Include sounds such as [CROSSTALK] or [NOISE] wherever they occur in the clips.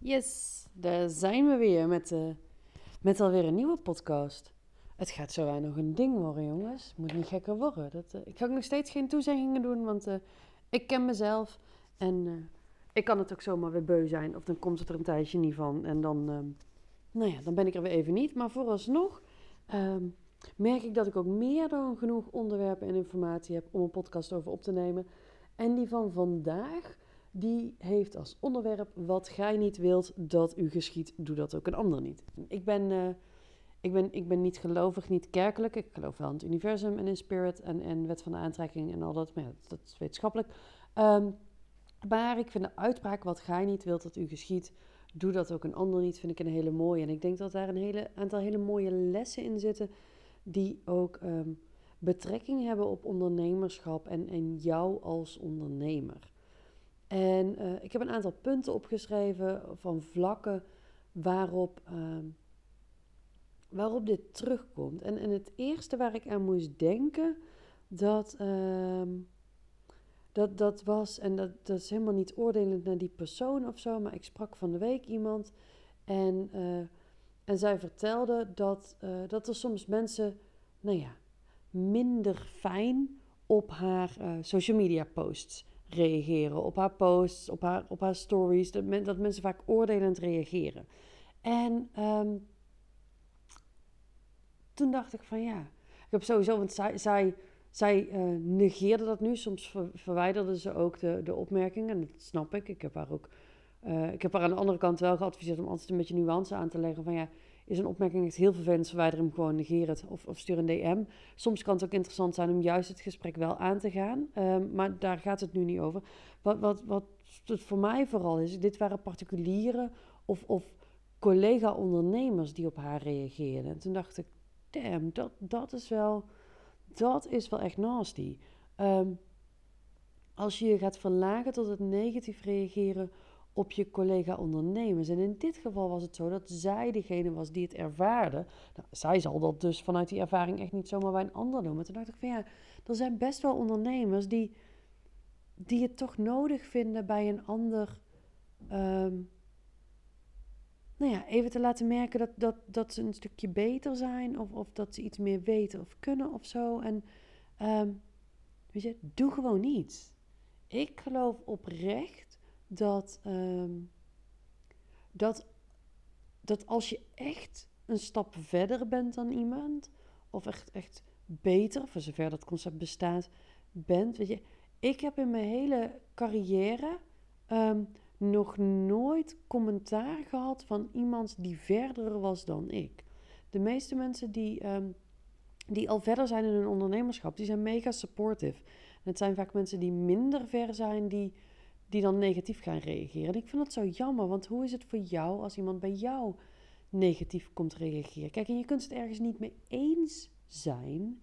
Yes, daar zijn we weer met, uh, met alweer een nieuwe podcast. Het gaat zo aan nog een ding worden, jongens. Moet niet gekker worden. Dat, uh, ik ga nog steeds geen toezeggingen doen, want uh, ik ken mezelf. En ik kan het ook zomaar weer beu zijn. Of dan komt het er een tijdje niet van. En dan, nou ja, dan ben ik er weer even niet. Maar vooralsnog um, merk ik dat ik ook meer dan genoeg onderwerpen en informatie heb om een podcast over op te nemen. En die van vandaag die heeft als onderwerp: Wat gij niet wilt dat u geschiet, doe dat ook een ander niet. Ik ben, uh, ik ben, ik ben niet gelovig, niet kerkelijk. Ik geloof wel in het universum en in spirit en, en wet van de aantrekking en al dat. Maar ja, dat, is wetenschappelijk. Um, maar ik vind de uitspraak: Wat gij niet wilt dat u geschiet, doe dat ook een ander niet, vind ik een hele mooie. En ik denk dat daar een hele, aantal hele mooie lessen in zitten, die ook um, betrekking hebben op ondernemerschap en, en jou als ondernemer. En uh, ik heb een aantal punten opgeschreven van vlakken waarop, uh, waarop dit terugkomt. En, en het eerste waar ik aan moest denken, dat, uh, dat, dat was, en dat, dat is helemaal niet oordelend naar die persoon of zo, maar ik sprak van de week iemand en, uh, en zij vertelde dat, uh, dat er soms mensen, nou ja, minder fijn op haar social media posts reageren op haar posts, op haar, op haar stories. Dat, men, dat mensen vaak oordelend reageren. En um, toen dacht ik van ja, ik heb sowieso, want zij, zij, zij uh, negeerde dat nu. Soms ver, verwijderde ze ook de, de opmerkingen. En dat snap ik. Ik heb haar ook. Uh, ik heb haar aan de andere kant wel geadviseerd om altijd een beetje nuance aan te leggen. Van ja, is een opmerking echt heel vervelend, verwijder hem gewoon, negeer of, of stuur een DM. Soms kan het ook interessant zijn om juist het gesprek wel aan te gaan, um, maar daar gaat het nu niet over. Wat, wat, wat het voor mij vooral is, dit waren particulieren of, of collega-ondernemers die op haar reageerden. En toen dacht ik, damn, dat, dat is wel, dat is wel echt nasty. Um, als je je gaat verlagen tot het negatief reageren op je collega-ondernemers. En in dit geval was het zo dat zij degene was die het ervaarde. Nou, zij zal dat dus vanuit die ervaring echt niet zomaar bij een ander doen. Maar toen dacht ik van ja, er zijn best wel ondernemers die, die het toch nodig vinden bij een ander. Um, nou ja, even te laten merken dat, dat, dat ze een stukje beter zijn. Of, of dat ze iets meer weten of kunnen of zo. En um, weet je, doe gewoon niets. Ik geloof oprecht dat, um, dat, dat als je echt een stap verder bent dan iemand, of echt, echt beter, voor zover dat concept bestaat, bent. Weet je, ik heb in mijn hele carrière um, nog nooit commentaar gehad van iemand die verder was dan ik. De meeste mensen die, um, die al verder zijn in hun ondernemerschap, die zijn mega supportive. En het zijn vaak mensen die minder ver zijn, die die dan negatief gaan reageren. En ik vind dat zo jammer, want hoe is het voor jou als iemand bij jou negatief komt reageren? Kijk, en je kunt het ergens niet mee eens zijn,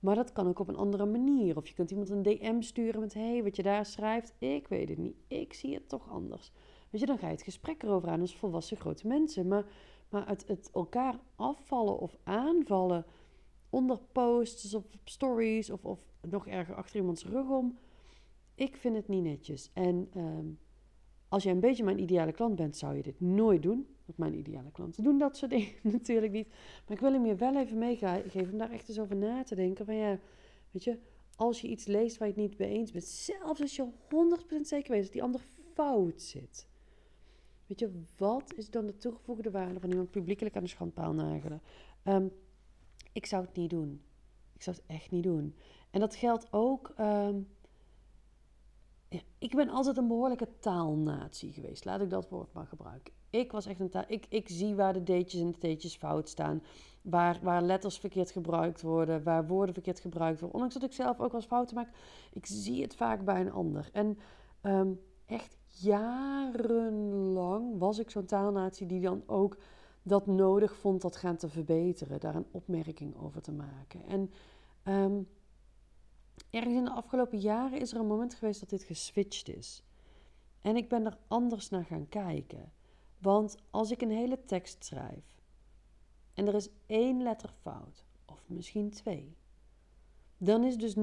maar dat kan ook op een andere manier. Of je kunt iemand een DM sturen met: hey, wat je daar schrijft, ik weet het niet, ik zie het toch anders. Weet je, dan ga je het gesprek erover aan als volwassen grote mensen. Maar, maar het, het elkaar afvallen of aanvallen onder posts of stories of, of nog erger achter iemands rug om ik vind het niet netjes. En um, als jij een beetje mijn ideale klant bent, zou je dit nooit doen. Want mijn ideale klanten doen dat soort [LAUGHS] dingen natuurlijk niet. Maar ik wil hem je wel even meegeven om daar echt eens over na te denken. Van ja, weet je, als je iets leest waar je het niet mee eens bent, zelfs als je 100% zeker weet dat die ander fout zit. Weet je, wat is dan de toegevoegde waarde van iemand publiekelijk aan de schandpaal nagelen? Um, ik zou het niet doen. Ik zou het echt niet doen. En dat geldt ook um, ik ben altijd een behoorlijke taalnatie geweest. Laat ik dat woord maar gebruiken. Ik was echt een taal. Ik, ik zie waar de D'tjes en de T'tjes fout staan. Waar, waar letters verkeerd gebruikt worden. Waar woorden verkeerd gebruikt worden. Ondanks dat ik zelf ook wel eens fouten maak. Ik zie het vaak bij een ander. En um, echt jarenlang was ik zo'n taalnatie die dan ook dat nodig vond dat gaan te verbeteren. Daar een opmerking over te maken. En um, ergens in de afgelopen jaren is er een moment geweest dat dit geswitcht is. En ik ben er anders naar gaan kijken. Want als ik een hele tekst schrijf en er is één letter fout, of misschien twee, dan is dus 99%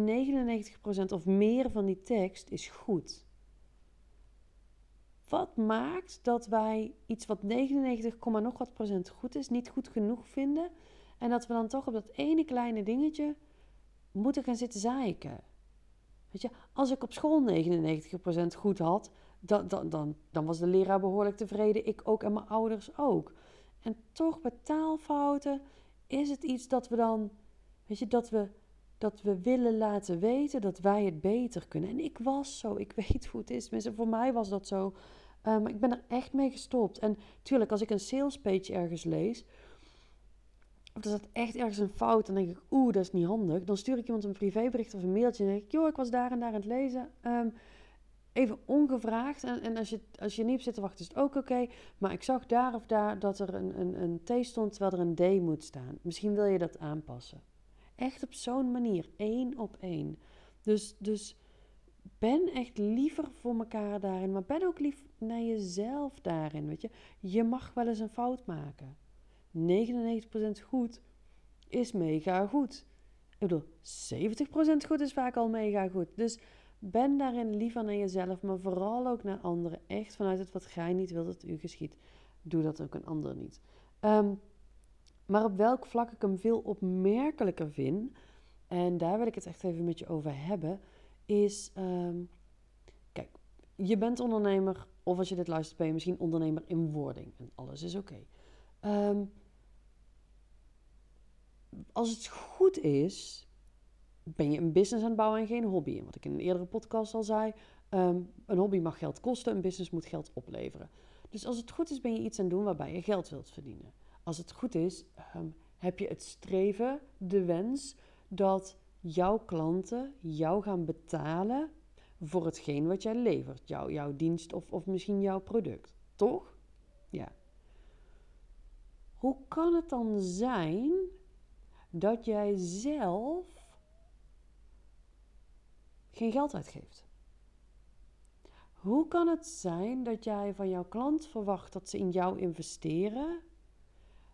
of meer van die tekst is goed. wat maakt dat wij iets wat 99, nog wat procent goed is, niet goed genoeg vinden. En dat we dan toch op dat ene kleine dingetje moeten gaan zitten zeiken. Weet je, als ik op school 99% goed had, dan, dan, dan, dan was de leraar behoorlijk tevreden. Ik ook en mijn ouders ook. En toch bij taalfouten is het iets dat we dan, weet je, dat we, dat we willen laten weten dat wij het beter kunnen. En ik was zo, ik [LAUGHS] weet hoe het is. Mensen, voor mij was dat zo. Maar ehm, ik ben er echt mee gestopt. En tuurlijk, als ik een sales page ergens lees, of er staat echt ergens een fout, dan denk ik, oeh, dat is niet handig. Dan stuur ik iemand een privébericht of een mailtje en denk ik, joh, ik was daar en daar aan het lezen. Ehm, even ongevraagd. En, en als, je, als je niet op zit te wachten, is het ook oké. Maar ik zag daar of daar dat er een, een, een T stond terwijl er een D moet staan. Misschien wil je dat aanpassen. Echt op zo'n manier, één op één. Dus, dus ben echt liever voor elkaar daarin, maar ben ook lief naar jezelf daarin. Weet je, je mag wel eens een fout maken. 99% goed is mega goed. Ik bedoel, 70% goed is vaak al mega goed. Dus ben daarin liever naar jezelf, maar vooral ook naar anderen. Echt vanuit het wat jij niet wilt dat u geschiet. Doe dat ook een ander niet. Ehm, maar op welk vlak ik hem veel opmerkelijker vind, en daar wil ik het echt even met je over hebben, is: ehm, kijk, je bent ondernemer, of als je dit luistert, ben je misschien ondernemer in wording. En alles is oké. Ehm, als het goed is, ben je een business aan het bouwen en geen hobby. En wat ik in een eerdere podcast al zei, ehm, een hobby mag geld kosten, een business moet geld opleveren. Dus als het goed is, ben je iets aan het doen waarbij je geld wilt verdienen. Als het goed is, ehm, heb je het streven, de wens dat jouw klanten jou gaan betalen voor hetgeen wat jij levert. Jouw, jouw dienst of, of misschien jouw product. Toch? Ja. Hoe kan het dan zijn dat jij zelf geen geld uitgeeft? Hoe kan het zijn dat jij van jouw klant verwacht dat ze in jou investeren,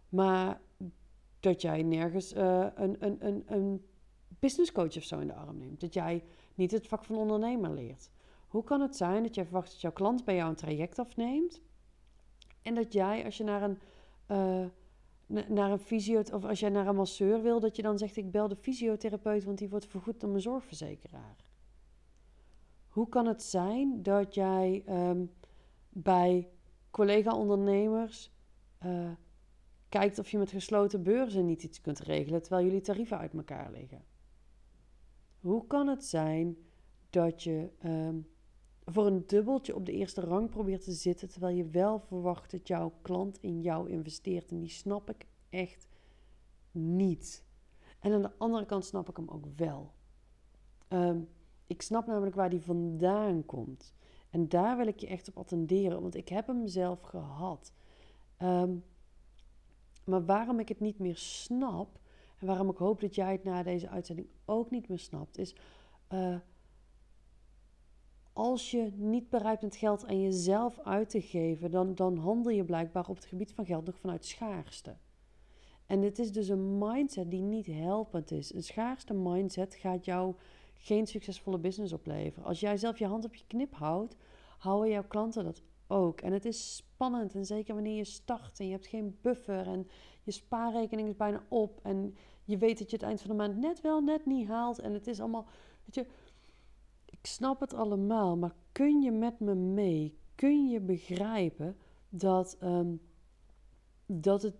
maar dat jij nergens uh, een, een, een, een business coach of zo in de arm neemt? Dat jij niet het vak van ondernemer leert? Hoe kan het zijn dat jij verwacht dat jouw klant bij jou een traject afneemt en dat jij, als je naar een, uh, naar een fysio of als jij naar een masseur wil, dat je dan zegt: Ik bel de fysiotherapeut, want die wordt vergoed door mijn zorgverzekeraar? Hoe kan het zijn dat jij ehm, bij collega-ondernemers uh, kijkt of je met gesloten beurzen niet iets kunt regelen terwijl jullie tarieven uit elkaar liggen? Hoe kan het zijn dat je ehm, voor een dubbeltje op de eerste rang probeert te zitten terwijl je wel verwacht dat jouw klant in jou investeert? En die snap ik echt niet. En aan de andere kant snap ik hem ook wel. Um, ik snap namelijk waar die vandaan komt. En daar wil ik je echt op attenderen, want ik heb hem zelf gehad. Ehm, maar waarom ik het niet meer snap, en waarom ik hoop dat jij het na deze uitzending ook niet meer snapt, is uh, als je niet bereid bent geld aan jezelf uit te geven, dan, dan handel je blijkbaar op het gebied van geld nog vanuit schaarste. En dit is dus een mindset die niet helpend is. Een schaarste mindset gaat jou geen succesvolle business opleveren. Als jij zelf je hand op je knip houdt, houden jouw klanten dat ook. En het is spannend. En zeker wanneer je start en je hebt geen buffer en je spaarrekening is bijna op. En je weet dat je het eind van de maand net wel, net niet haalt. En het is allemaal, weet je, ik snap het allemaal. Maar kun je met me mee? Kun je begrijpen dat, um, dat het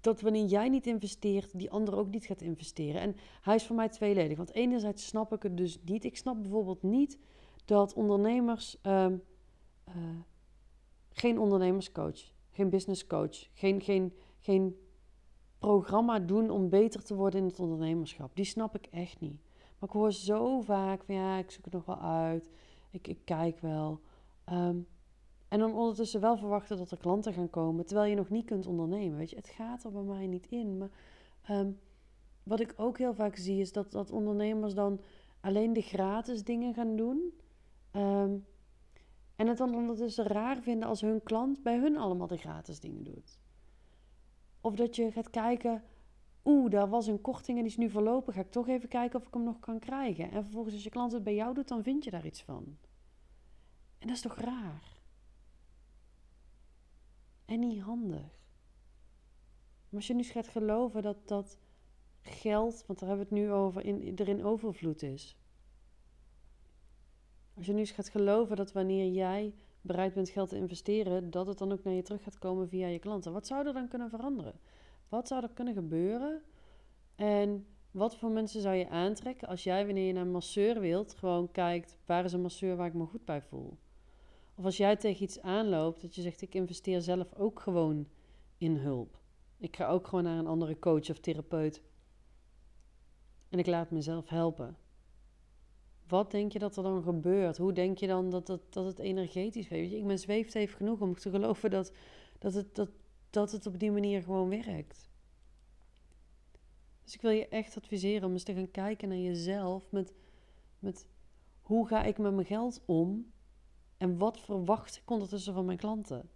dat wanneer jij niet investeert, die ander ook niet gaat investeren. En hij is voor mij tweeledig. Want enerzijds snap ik het dus niet. Ik snap bijvoorbeeld niet dat ondernemers ehm, eh, geen ondernemerscoach, geen businesscoach, geen, geen, geen programma doen om beter te worden in het ondernemerschap. Die snap ik echt niet. Maar ik hoor zo vaak van ja, ik zoek het nog wel uit. Ik, ik kijk wel. Um, en dan ondertussen wel verwachten dat er klanten gaan komen, terwijl je nog niet kunt ondernemen. Weet je, het gaat er bij mij niet in. Maar ehm, wat ik ook heel vaak zie, is dat, dat ondernemers dan alleen de gratis dingen gaan doen. Ehm, en het dan ondertussen raar vinden als hun klant bij hun allemaal de gratis dingen doet. Of dat je gaat kijken, oeh, daar was een korting en die is nu verlopen. Ga ik toch even kijken of ik hem nog kan krijgen. En vervolgens als je klant het bij jou doet, dan vind je daar iets van. En dat is toch raar? en niet handig. Maar als je nu gaat geloven dat dat geld, want daar hebben we het nu over, in, er in overvloed is. Als je nu eens gaat geloven dat wanneer jij bereid bent geld te investeren, dat het dan ook naar je terug gaat komen via je klanten. Wat zou er dan kunnen veranderen? Wat zou er kunnen gebeuren? En wat voor mensen zou je aantrekken als jij, wanneer je naar een masseur wilt, gewoon kijkt waar is een masseur waar ik me goed bij voel? Of als jij tegen iets aanloopt, dat je zegt: Ik investeer zelf ook gewoon in hulp. Ik ga ook gewoon naar een andere coach of therapeut. En ik laat mezelf helpen. Wat denk je dat er dan gebeurt? Hoe denk je dan dat, dat, dat het energetisch weet je, Ik ben zweeft even genoeg om te geloven dat, dat, het, dat, dat het op die manier gewoon werkt. Dus ik wil je echt adviseren om eens te gaan kijken naar jezelf met, met hoe ga ik met mijn geld om en wat verwacht ik ondertussen van mijn klanten?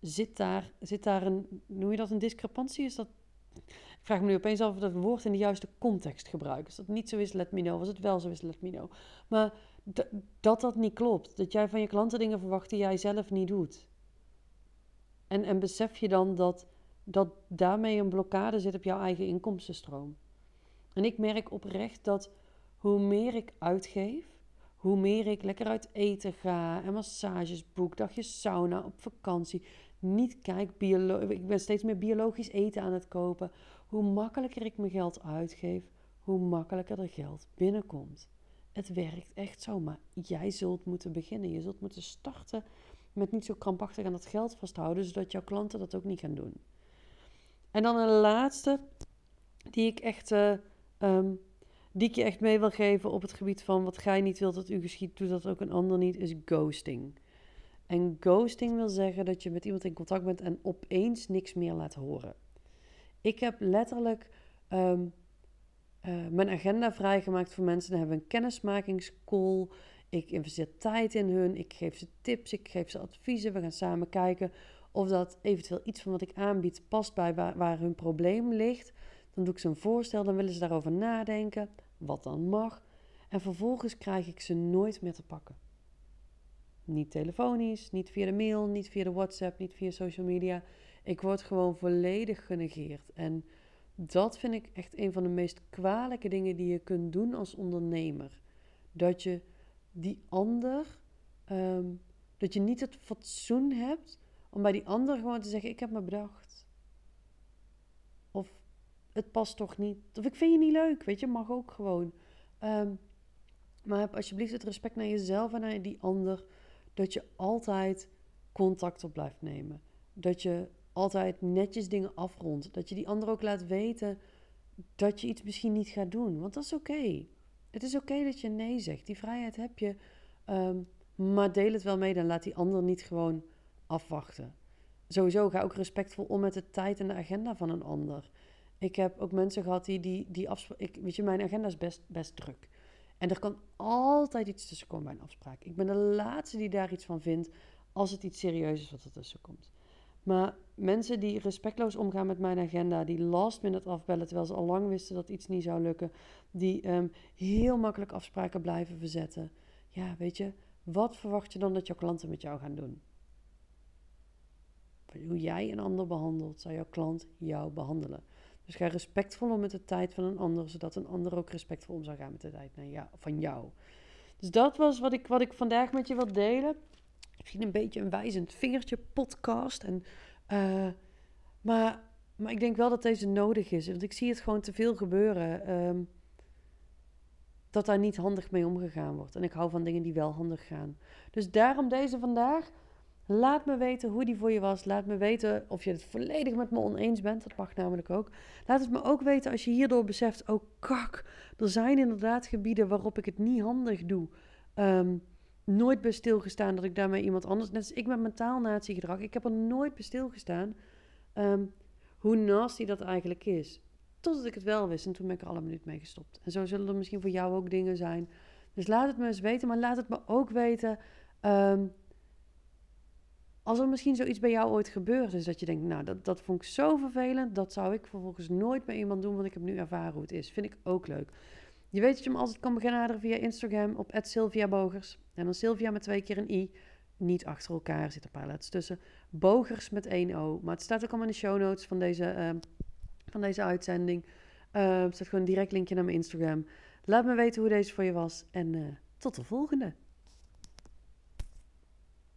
Zit daar, zit daar een, noem je dat een discrepantie? Is dat, ik vraag me nu opeens af of dat woord in de juiste context gebruikt. Als dat niet zo is, let me know. Als het wel zo is, let me know. Maar dat dat niet klopt. Dat jij van je klanten dingen verwacht die jij zelf niet doet. En, en besef je dan dat, dat daarmee een blokkade zit op jouw eigen inkomstenstroom. En ik merk oprecht dat hoe meer ik uitgeef, hoe meer ik lekker uit eten ga en massages boek, dagjes sauna op vakantie, niet kijk, ik ben steeds meer biologisch eten aan het kopen. Hoe makkelijker ik mijn geld uitgeef, hoe makkelijker er geld binnenkomt. Het werkt echt zo, maar jij zult moeten beginnen. Je zult moeten starten met niet zo krampachtig aan dat geld vasthouden, zodat jouw klanten dat ook niet gaan doen. En dan een laatste, die ik echt uh, die ik je echt mee wil geven op het gebied van wat gij niet wilt dat u geschiet, doet dat ook een ander niet, is ghosting. En ghosting wil zeggen dat je met iemand in contact bent en opeens niks meer laat horen. Ik heb letterlijk um, uh, mijn agenda vrijgemaakt voor mensen. Dan hebben we een kennismakingscall. Ik investeer tijd in hun. Ik geef ze tips. Ik geef ze adviezen. We gaan samen kijken of dat eventueel iets van wat ik aanbied past bij waar, waar hun probleem ligt. Dan doe ik ze een voorstel. Dan willen ze daarover nadenken wat dan mag. En vervolgens krijg ik ze nooit meer te pakken. Niet telefonisch, niet via de mail, niet via de WhatsApp, niet via social media. Ik word gewoon volledig genegeerd. En dat vind ik echt een van de meest kwalijke dingen die je kunt doen als ondernemer. Dat je die ander, ehm, dat je niet het fatsoen hebt om bij die ander gewoon te zeggen: Ik heb me bedacht. Of het past toch niet. Of ik vind je niet leuk, weet je, mag ook gewoon. Ehm, maar heb alsjeblieft het respect naar jezelf en naar die ander. Dat je altijd contact op blijft nemen. Dat je altijd netjes dingen afrondt. Dat je die ander ook laat weten dat je iets misschien niet gaat doen. Want dat is oké. Het is oké dat je nee zegt. Die vrijheid heb je. Ehm, maar deel het wel mee. Dan laat die ander niet gewoon afwachten. Sowieso ga ook respectvol om met de tijd en de agenda van een ander. Ik heb ook mensen gehad die die, die afspraak. Weet je, mijn agenda is best, best druk. En er kan altijd iets tussen komen bij een afspraak. Ik ben de laatste die daar iets van vindt als het iets serieus is wat er tussen komt. Maar mensen die respectloos omgaan met mijn agenda, die last minute afbellen terwijl ze al lang wisten dat iets niet zou lukken, die ehm, heel makkelijk afspraken blijven verzetten. Ja, weet je, wat verwacht je dan dat jouw klanten met jou gaan doen? Hoe jij een ander behandelt, zou jouw klant jou behandelen. Dus ga respectvol om met de tijd van een ander, zodat een ander ook respectvol om zou gaan met de tijd van jou. Dus dat was wat ik, wat ik vandaag met je wil delen. Misschien een beetje een wijzend vingertje podcast. En, uh, maar, maar ik denk wel dat deze nodig is. Want ik zie het gewoon te veel gebeuren. Um, dat daar niet handig mee omgegaan wordt. En ik hou van dingen die wel handig gaan. Dus daarom deze vandaag. Laat me weten hoe die voor je was. Laat me weten of je het volledig met me oneens bent. Dat mag namelijk ook. Laat het me ook weten als je hierdoor beseft: oh kak, er zijn inderdaad gebieden waarop ik het niet handig doe. Um, nooit bij stilgestaan dat ik daarmee iemand anders. Net als ik met mijn taalnatiegedrag. Ik heb er nooit bij stilgestaan um, hoe nasty dat eigenlijk is. Totdat ik het wel wist en toen ben ik er alle minuut mee gestopt. En zo zullen er misschien voor jou ook dingen zijn. Dus laat het me eens weten, maar laat het me ook weten. Um, als er misschien zoiets bij jou ooit gebeurd is, dat je denkt, nou, dat, dat vond ik zo vervelend, dat zou ik vervolgens nooit bij iemand doen, want ik heb nu ervaren hoe het is. Vind ik ook leuk. Je weet dat je me altijd kan benaderen via Instagram op Sylvia Bogers. En dan Sylvia met twee keer een i. niet achter elkaar, er zitten een paar letters tussen. Bogers met 1 O. Maar het staat ook allemaal in de show notes van deze, ehm, van deze uitzending. Uh, er staat gewoon een direct linkje naar mijn Instagram. Laat me weten hoe deze voor je was. En uh, tot de volgende.